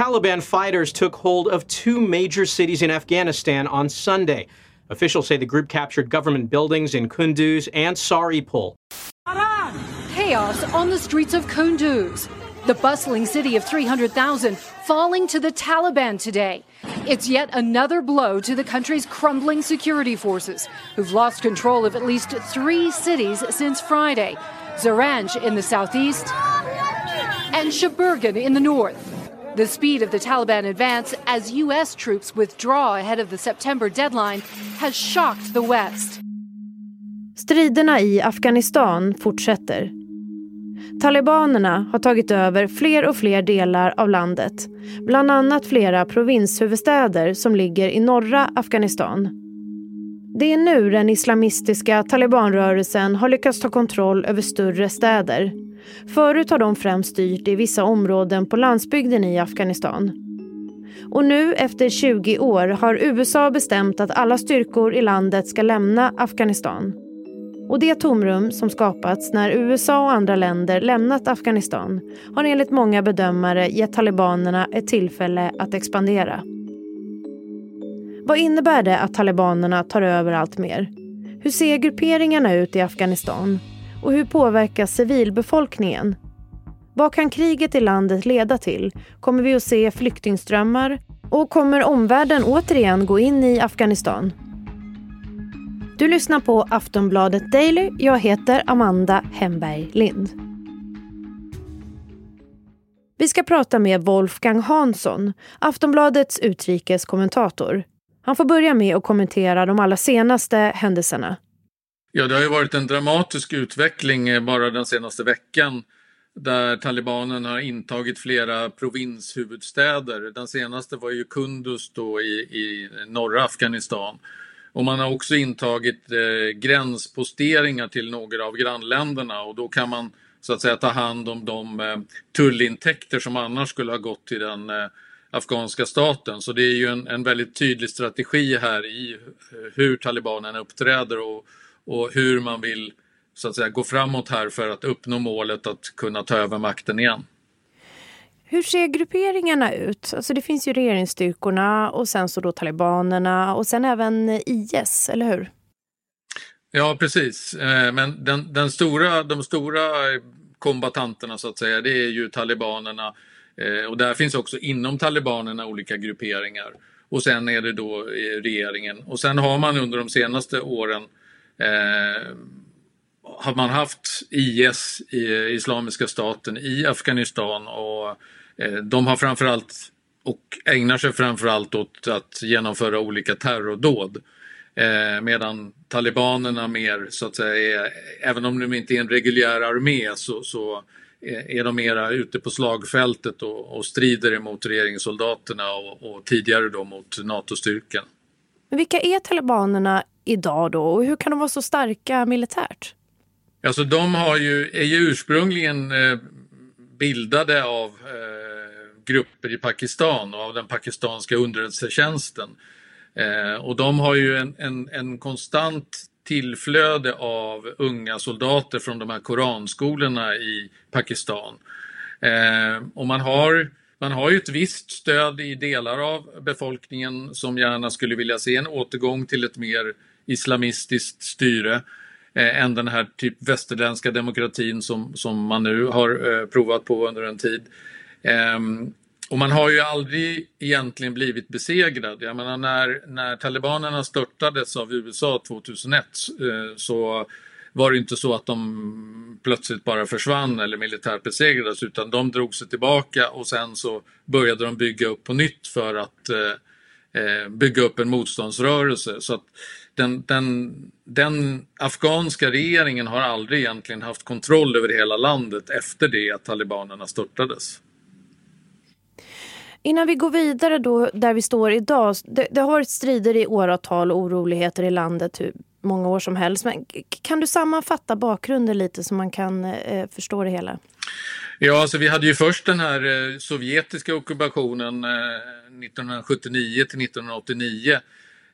Taliban fighters took hold of two major cities in Afghanistan on Sunday. Officials say the group captured government buildings in Kunduz and Saripul. Chaos on the streets of Kunduz, the bustling city of 300,000, falling to the Taliban today. It's yet another blow to the country's crumbling security forces, who've lost control of at least three cities since Friday Zaranj in the southeast and Shaburgan in the north. The speed of the Taliban advance as U.S. troops withdraw ahead of the September deadline has shocked the West. Striderna i Afghanistan fortsätter. Talibanerna har tagit över fler och fler delar av landet. Bland annat flera provinshuvudstäder som ligger i norra Afghanistan. Det är nu den islamistiska talibanrörelsen har lyckats ta kontroll över större städer. Förut har de främst styrt i vissa områden på landsbygden i Afghanistan. Och nu efter 20 år har USA bestämt att alla styrkor i landet ska lämna Afghanistan. Och det tomrum som skapats när USA och andra länder lämnat Afghanistan har enligt många bedömare gett talibanerna ett tillfälle att expandera. Vad innebär det att talibanerna tar över allt mer? Hur ser grupperingarna ut i Afghanistan? Och hur påverkas civilbefolkningen? Vad kan kriget i landet leda till? Kommer vi att se flyktingströmmar? Och kommer omvärlden återigen gå in i Afghanistan? Du lyssnar på Aftonbladet Daily. Jag heter Amanda Hemberg Lind. Vi ska prata med Wolfgang Hansson, Aftonbladets utrikeskommentator. Han får börja med att kommentera de allra senaste händelserna. Ja, det har ju varit en dramatisk utveckling eh, bara den senaste veckan där talibanen har intagit flera provinshuvudstäder. Den senaste var ju Kunduz då i, i norra Afghanistan. Och man har också intagit eh, gränsposteringar till några av grannländerna och då kan man så att säga ta hand om de eh, tullintäkter som annars skulle ha gått till den eh, afghanska staten. Så det är ju en, en väldigt tydlig strategi här i eh, hur talibanerna uppträder och, och hur man vill så att säga gå framåt här för att uppnå målet att kunna ta över makten igen. Hur ser grupperingarna ut? Alltså det finns ju regeringsstyrkorna och sen så då talibanerna och sen även IS, eller hur? Ja, precis. Eh, men den, den stora, de stora kombatanterna så att säga, det är ju talibanerna. Eh, och där finns också inom talibanerna olika grupperingar. Och sen är det då regeringen. Och sen har man under de senaste åren eh, har man haft IS, Islamiska staten, i Afghanistan och Eh, de har framförallt och ägnar sig framförallt åt att genomföra olika terrordåd. Eh, medan talibanerna mer så att säga, är, även om de inte är en reguljär armé så, så eh, är de mera ute på slagfältet och, och strider emot regeringssoldaterna och, och tidigare då mot NATO-styrkan. Vilka är talibanerna idag då och hur kan de vara så starka militärt? Alltså de har ju, är ju ursprungligen eh, bildade av eh, grupper i Pakistan och av den pakistanska underrättelsetjänsten. Eh, och de har ju en, en, en konstant tillflöde av unga soldater från de här koranskolorna i Pakistan. Eh, och man har, man har ju ett visst stöd i delar av befolkningen som gärna skulle vilja se en återgång till ett mer islamistiskt styre eh, än den här typ västerländska demokratin som, som man nu har eh, provat på under en tid. Eh, och man har ju aldrig egentligen blivit besegrad. Jag menar när, när talibanerna störtades av USA 2001 eh, så var det inte så att de plötsligt bara försvann eller militärt besegrades utan de drog sig tillbaka och sen så började de bygga upp på nytt för att eh, eh, bygga upp en motståndsrörelse. Så att den, den, den afghanska regeringen har aldrig egentligen haft kontroll över hela landet efter det att talibanerna störtades. Innan vi går vidare då där vi står idag. Det, det har varit strider i åratal och oroligheter i landet många år som helst. Men kan du sammanfatta bakgrunden lite så man kan eh, eh, förstå det hela? Ja, alltså vi hade ju först den här eh, sovjetiska ockupationen eh, 1979 till 1989.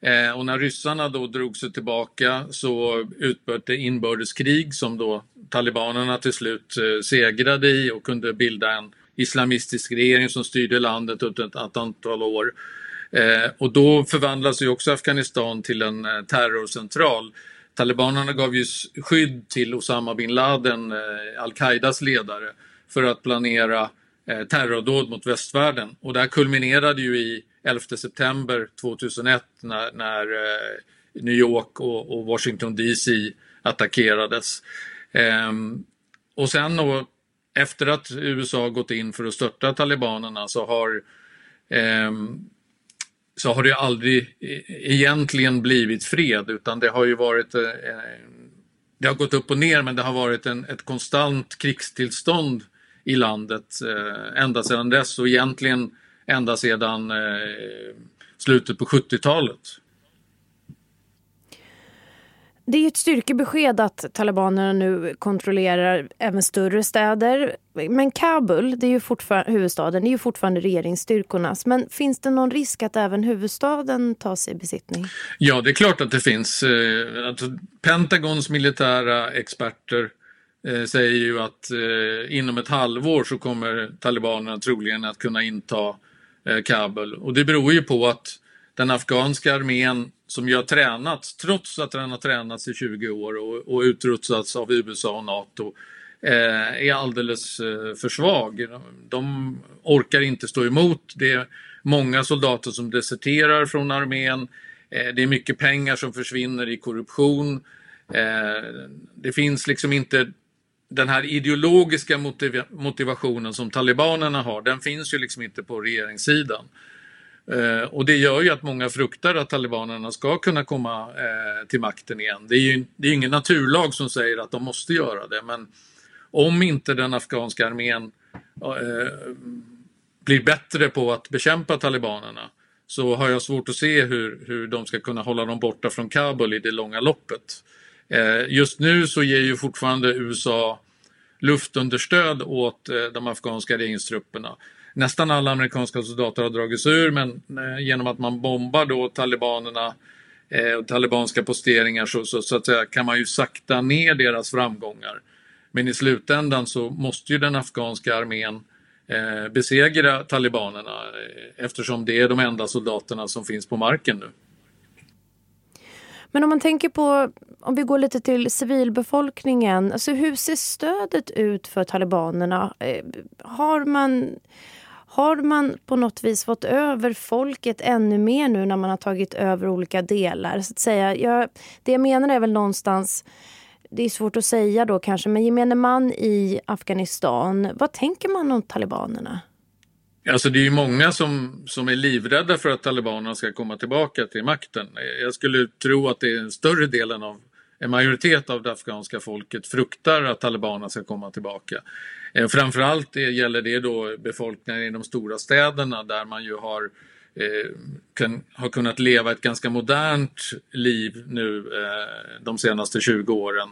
Eh, och när ryssarna då drog sig tillbaka så utbröt det inbördeskrig som då talibanerna till slut eh, segrade i och kunde bilda en islamistisk regering som styrde landet under ett antal år. Eh, och då förvandlas ju också Afghanistan till en eh, terrorcentral. Talibanerna gav ju skydd till Osama bin Laden, eh, al-Qaidas ledare, för att planera eh, terrordåd mot västvärlden. Och det här kulminerade ju i 11 september 2001 när, när eh, New York och, och Washington DC attackerades. Ehm, och sen då, efter att USA gått in för att störta talibanerna så har ehm, så har det aldrig e-, egentligen blivit fred utan det har ju varit eh, eh, det har gått upp och ner men det har varit en, ett konstant krigstillstånd i landet eh, ända sedan dess och egentligen ända sedan eh, slutet på 70-talet. Det är ett styrkebesked att talibanerna nu kontrollerar även större städer. Men Kabul, det är ju fortfarande, huvudstaden, det är ju fortfarande regeringsstyrkornas. Men finns det någon risk att även huvudstaden tas i besittning? Ja, det är klart att det finns. Eh, alltså, Pentagons militära experter eh, säger ju att eh, inom ett halvår så kommer talibanerna troligen att kunna inta Kabul. Och det beror ju på att den afghanska armén som ju har tränats, trots att den har tränats i 20 år och, och utrustats av USA och NATO, eh, är alldeles eh, för svag. De orkar inte stå emot. Det är många soldater som deserterar från armén. Eh, det är mycket pengar som försvinner i korruption. Eh, det finns liksom inte den här ideologiska motiva- motivationen som talibanerna har, den finns ju liksom inte på regeringssidan. Eh, och det gör ju att många fruktar att talibanerna ska kunna komma eh, till makten igen. Det är ju det är ingen naturlag som säger att de måste göra det, men om inte den afghanska armén eh, blir bättre på att bekämpa talibanerna så har jag svårt att se hur, hur de ska kunna hålla dem borta från Kabul i det långa loppet. Eh, just nu så ger ju fortfarande USA luftunderstöd åt eh, de afghanska regeringstrupperna nästan alla amerikanska soldater har dragits ur men eh, genom att man bombar då talibanerna eh, och talibanska posteringar så, så, så, att säga, kan man ju sakta ner deras framgångar. Men i slutändan så måste ju den afghanska armén eh, besegra talibanerna eh, eftersom det är de enda soldaterna som finns på marken nu. Men om man tänker på, om vi går lite till civilbefolkningen, alltså hur ser stödet ut för talibanerna? Eh, har man har man på något vis fått över folket ännu mer nu när man har tagit över olika delar? Så att säga. Jag, det jag menar är väl någonstans, det är svårt att säga då kanske, men gemene man i Afghanistan, vad tänker man om talibanerna? Alltså det är ju många som, som är livrädda för att talibanerna ska komma tillbaka till makten. Jag skulle tro att det är en större delen av en majoritet av det afghanska folket fruktar att talibanerna ska komma tillbaka. Eh, framförallt eh, gäller det då befolkningen i de stora städerna där man ju har, eh, kan, har kunnat leva ett ganska modernt liv nu eh, de senaste 20 åren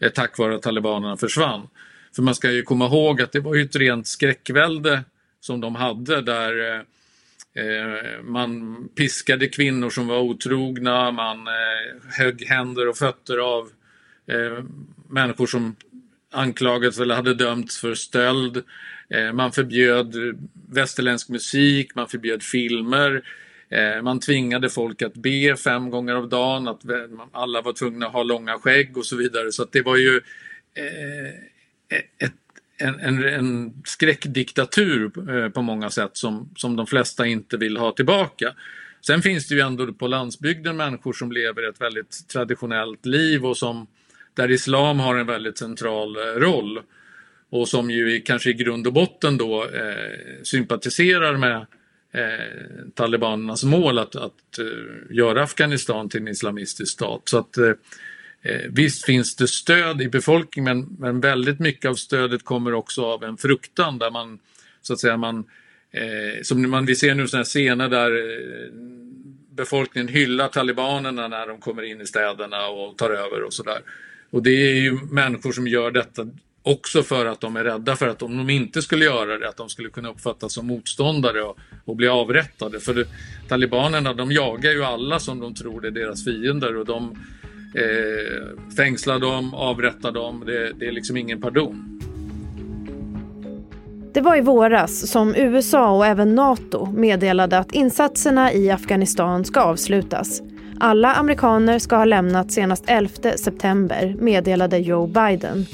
eh, tack vare att talibanerna försvann. För man ska ju komma ihåg att det var ju ett rent skräckvälde som de hade där eh, Eh, man piskade kvinnor som var otrogna, man eh, högg händer och fötter av eh, människor som anklagats eller hade dömts för stöld. Man förbjöd västerländsk musik, man förbjöd filmer. Man tvingade folk att be fem gånger om dagen, att alla var tvungna att ha långa skägg och så vidare. Så det var ju ett, en, en, en skräckdiktatur eh, på många sätt som, som de flesta inte vill ha tillbaka. Sen finns det ju ändå på landsbygden människor som lever ett väldigt traditionellt liv och som där islam har en väldigt central eh, roll och som ju kanske i grund och botten då eh, sympatiserar med eh, talibanernas mål att, att eh, göra Afghanistan till en islamistisk stat. Så att eh, Eh, visst finns det stöd i befolkningen men, men, väldigt mycket av stödet kommer också av en fruktan där man så att säga man eh, som man, vi ser nu sådana scener där eh, befolkningen hyllar talibanerna när de kommer in i städerna och tar över och sådär. Och det är ju människor som gör detta också för att de är rädda för att om de inte skulle göra det, att de skulle kunna uppfattas som motståndare och, och bli avrättade. För det, talibanerna de jagar ju alla som de tror är deras fiender och de eh, fängsla dem, avrätta dem. Det, det är liksom ingen pardon. Det var i våras som USA och även Nato meddelade att insatserna i Afghanistan ska avslutas. Alla amerikaner ska ha lämnat senast 11 september, meddelade Joe Biden.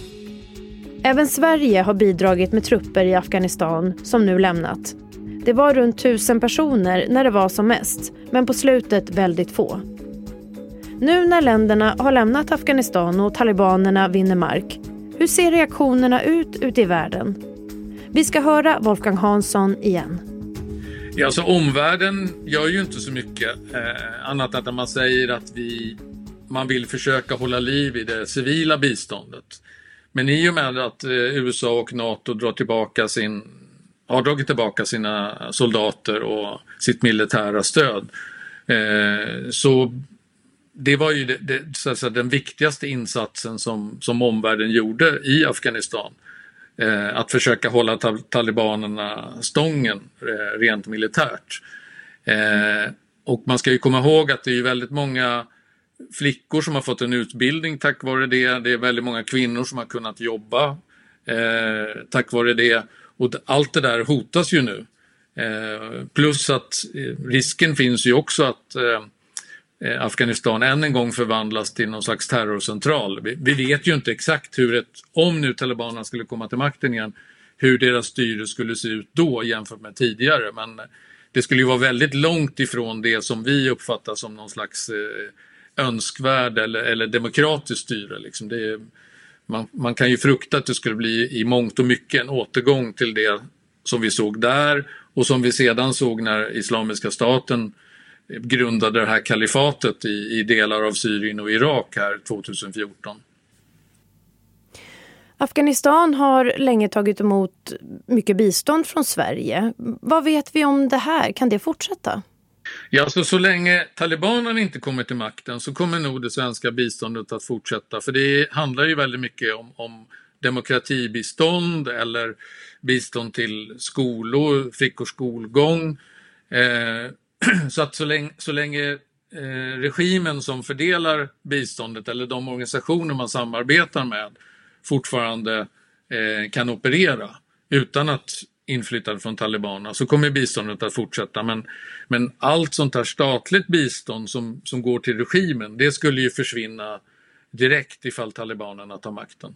Även Sverige har bidragit med trupper i Afghanistan som nu lämnat. Det var runt tusen personer när det var som mest, men på slutet väldigt få. Nu när länderna har lämnat Afghanistan och talibanerna vinner mark, hur ser reaktionerna ut ute i världen? Vi ska höra Wolfgang Hansson igen. Ja, alltså omvärlden gör ju inte så mycket eh, annat än att man säger att vi, man vill försöka hålla liv i det civila biståndet. Men i och med att eh, USA och NATO drar tillbaka sin, har dragit tillbaka sina soldater och sitt militära stöd eh, så det var ju det, det, så att säga, den viktigaste insatsen som, som omvärlden gjorde i Afghanistan. Eh, att försöka hålla talibanerna stången eh, rent militärt. Eh, och man ska ju komma ihåg att det är väldigt många flickor som har fått en utbildning tack vare det. Det är väldigt många kvinnor som har kunnat jobba eh, tack vare det. Och allt det där hotas ju nu. Eh, plus att eh, risken finns ju också att Eh, Eh, Afghanistan än en gång förvandlas till någon slags terrorcentral. Vi, vi, vet ju inte exakt hur ett, om nu talibanerna skulle komma till makten igen, hur deras styre skulle se ut då jämfört med tidigare. Men det skulle ju vara väldigt långt ifrån det som vi uppfattar som någon slags eh, önskvärd eller, eller demokratiskt styre. Liksom. Det, man, man kan ju frukta att det skulle bli i mångt och mycket en återgång till det som vi såg där och som vi sedan såg när Islamiska staten grundade det här kalifatet i, i delar av Syrien och Irak här 2014. Afghanistan har länge tagit emot mycket bistånd från Sverige. Vad vet vi om det här? Kan det fortsätta? Ja, så, så länge talibanerna inte kommer till makten så kommer nog det svenska biståndet att fortsätta. För det handlar ju väldigt mycket om, om demokratibistånd eller bistånd till skolor, flickors skolgång. Eh, så att så länge, så länge eh, regimen som fördelar biståndet eller de organisationer man samarbetar med fortfarande eh, kan operera utan att inflytande från talibanerna så kommer biståndet att fortsätta. Men, men allt sånt här statligt bistånd som, som går till regimen det skulle ju försvinna direkt ifall talibanerna tar makten.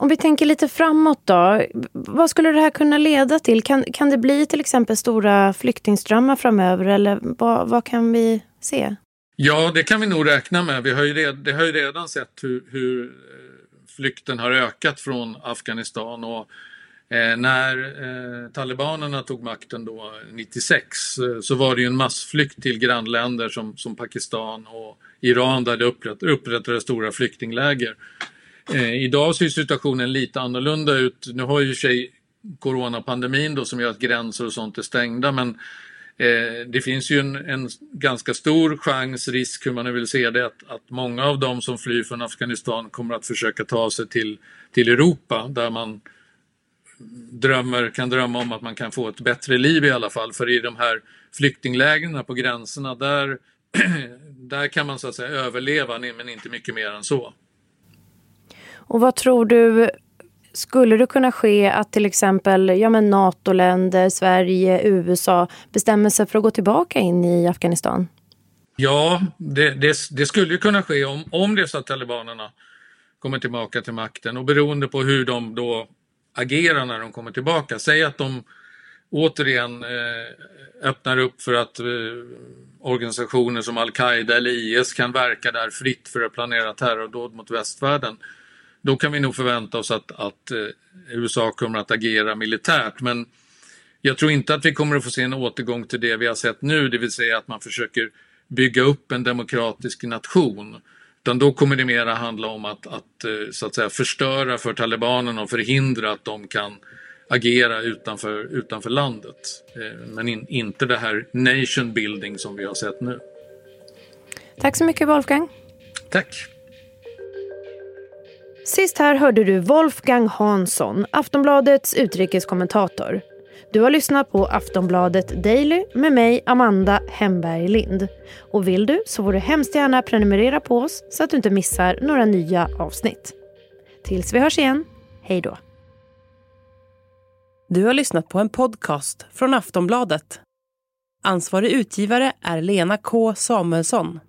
Om vi tänker lite framåt då. Vad skulle det här kunna leda till? Kan, kan det bli till exempel stora flyktingströmmar framöver eller vad, vad kan vi se? Ja, det kan vi nog räkna med. Vi har ju redan, det har ju redan sett hur, hur eh, flykten har ökat från Afghanistan. Och, eh, när eh, talibanerna tog makten då 96 eh, så var det ju en massflykt till grannländer som, som Pakistan och Iran där det upprättades upprättade stora flyktingläger. Eh, idag ser situationen lite annorlunda ut. Nu har ju sig coronapandemin då som gör att gränser och sånt är stängda men eh, det finns ju en, en, ganska stor chans, risk hur man nu vill se det, att, att många av dem som flyr från Afghanistan kommer att försöka ta sig till, till Europa där man drömmer, kan drömma om att man kan få ett bättre liv i alla fall. För i de här flyktinglägren på gränserna där, där kan man så att säga överleva men inte mycket mer än så. Och vad tror du, skulle det kunna ske att till exempel ja, men NATO-länder, Sverige, USA bestämmer sig för att gå tillbaka in i Afghanistan? Ja, det, det, det skulle kunna ske om, om det är så att talibanerna kommer tillbaka till makten och beroende på hur de då agerar när de kommer tillbaka. Säg att de återigen eh, öppnar upp för att eh, organisationer som Al-Qaida eller IS kan verka där fritt för att planera terrordåd mot västvärlden då kan vi nog förvänta oss att, att eh, USA kommer att agera militärt. Men jag tror inte att vi kommer att få se en återgång till det vi har sett nu, det vill säga att man försöker bygga upp en demokratisk nation. Utan då kommer det mera handla om att, att, eh, så att säga, förstöra för talibanerna och förhindra att de kan agera utanför, utanför landet. Eh, men in, inte det här nation building som vi har sett nu. Tack så mycket Wolfgang. Tack. Sist här hörde du Wolfgang Hansson, Aftonbladets utrikeskommentator. Du har lyssnat på Aftonbladet Daily med mig, Amanda Hemberg Lind. Och vill du så får du hemskt gärna prenumerera på oss så att du inte missar några nya avsnitt. Tills vi hörs igen, hej då. Du har lyssnat på en podcast från Aftonbladet. Ansvarig utgivare är Lena K Samuelsson.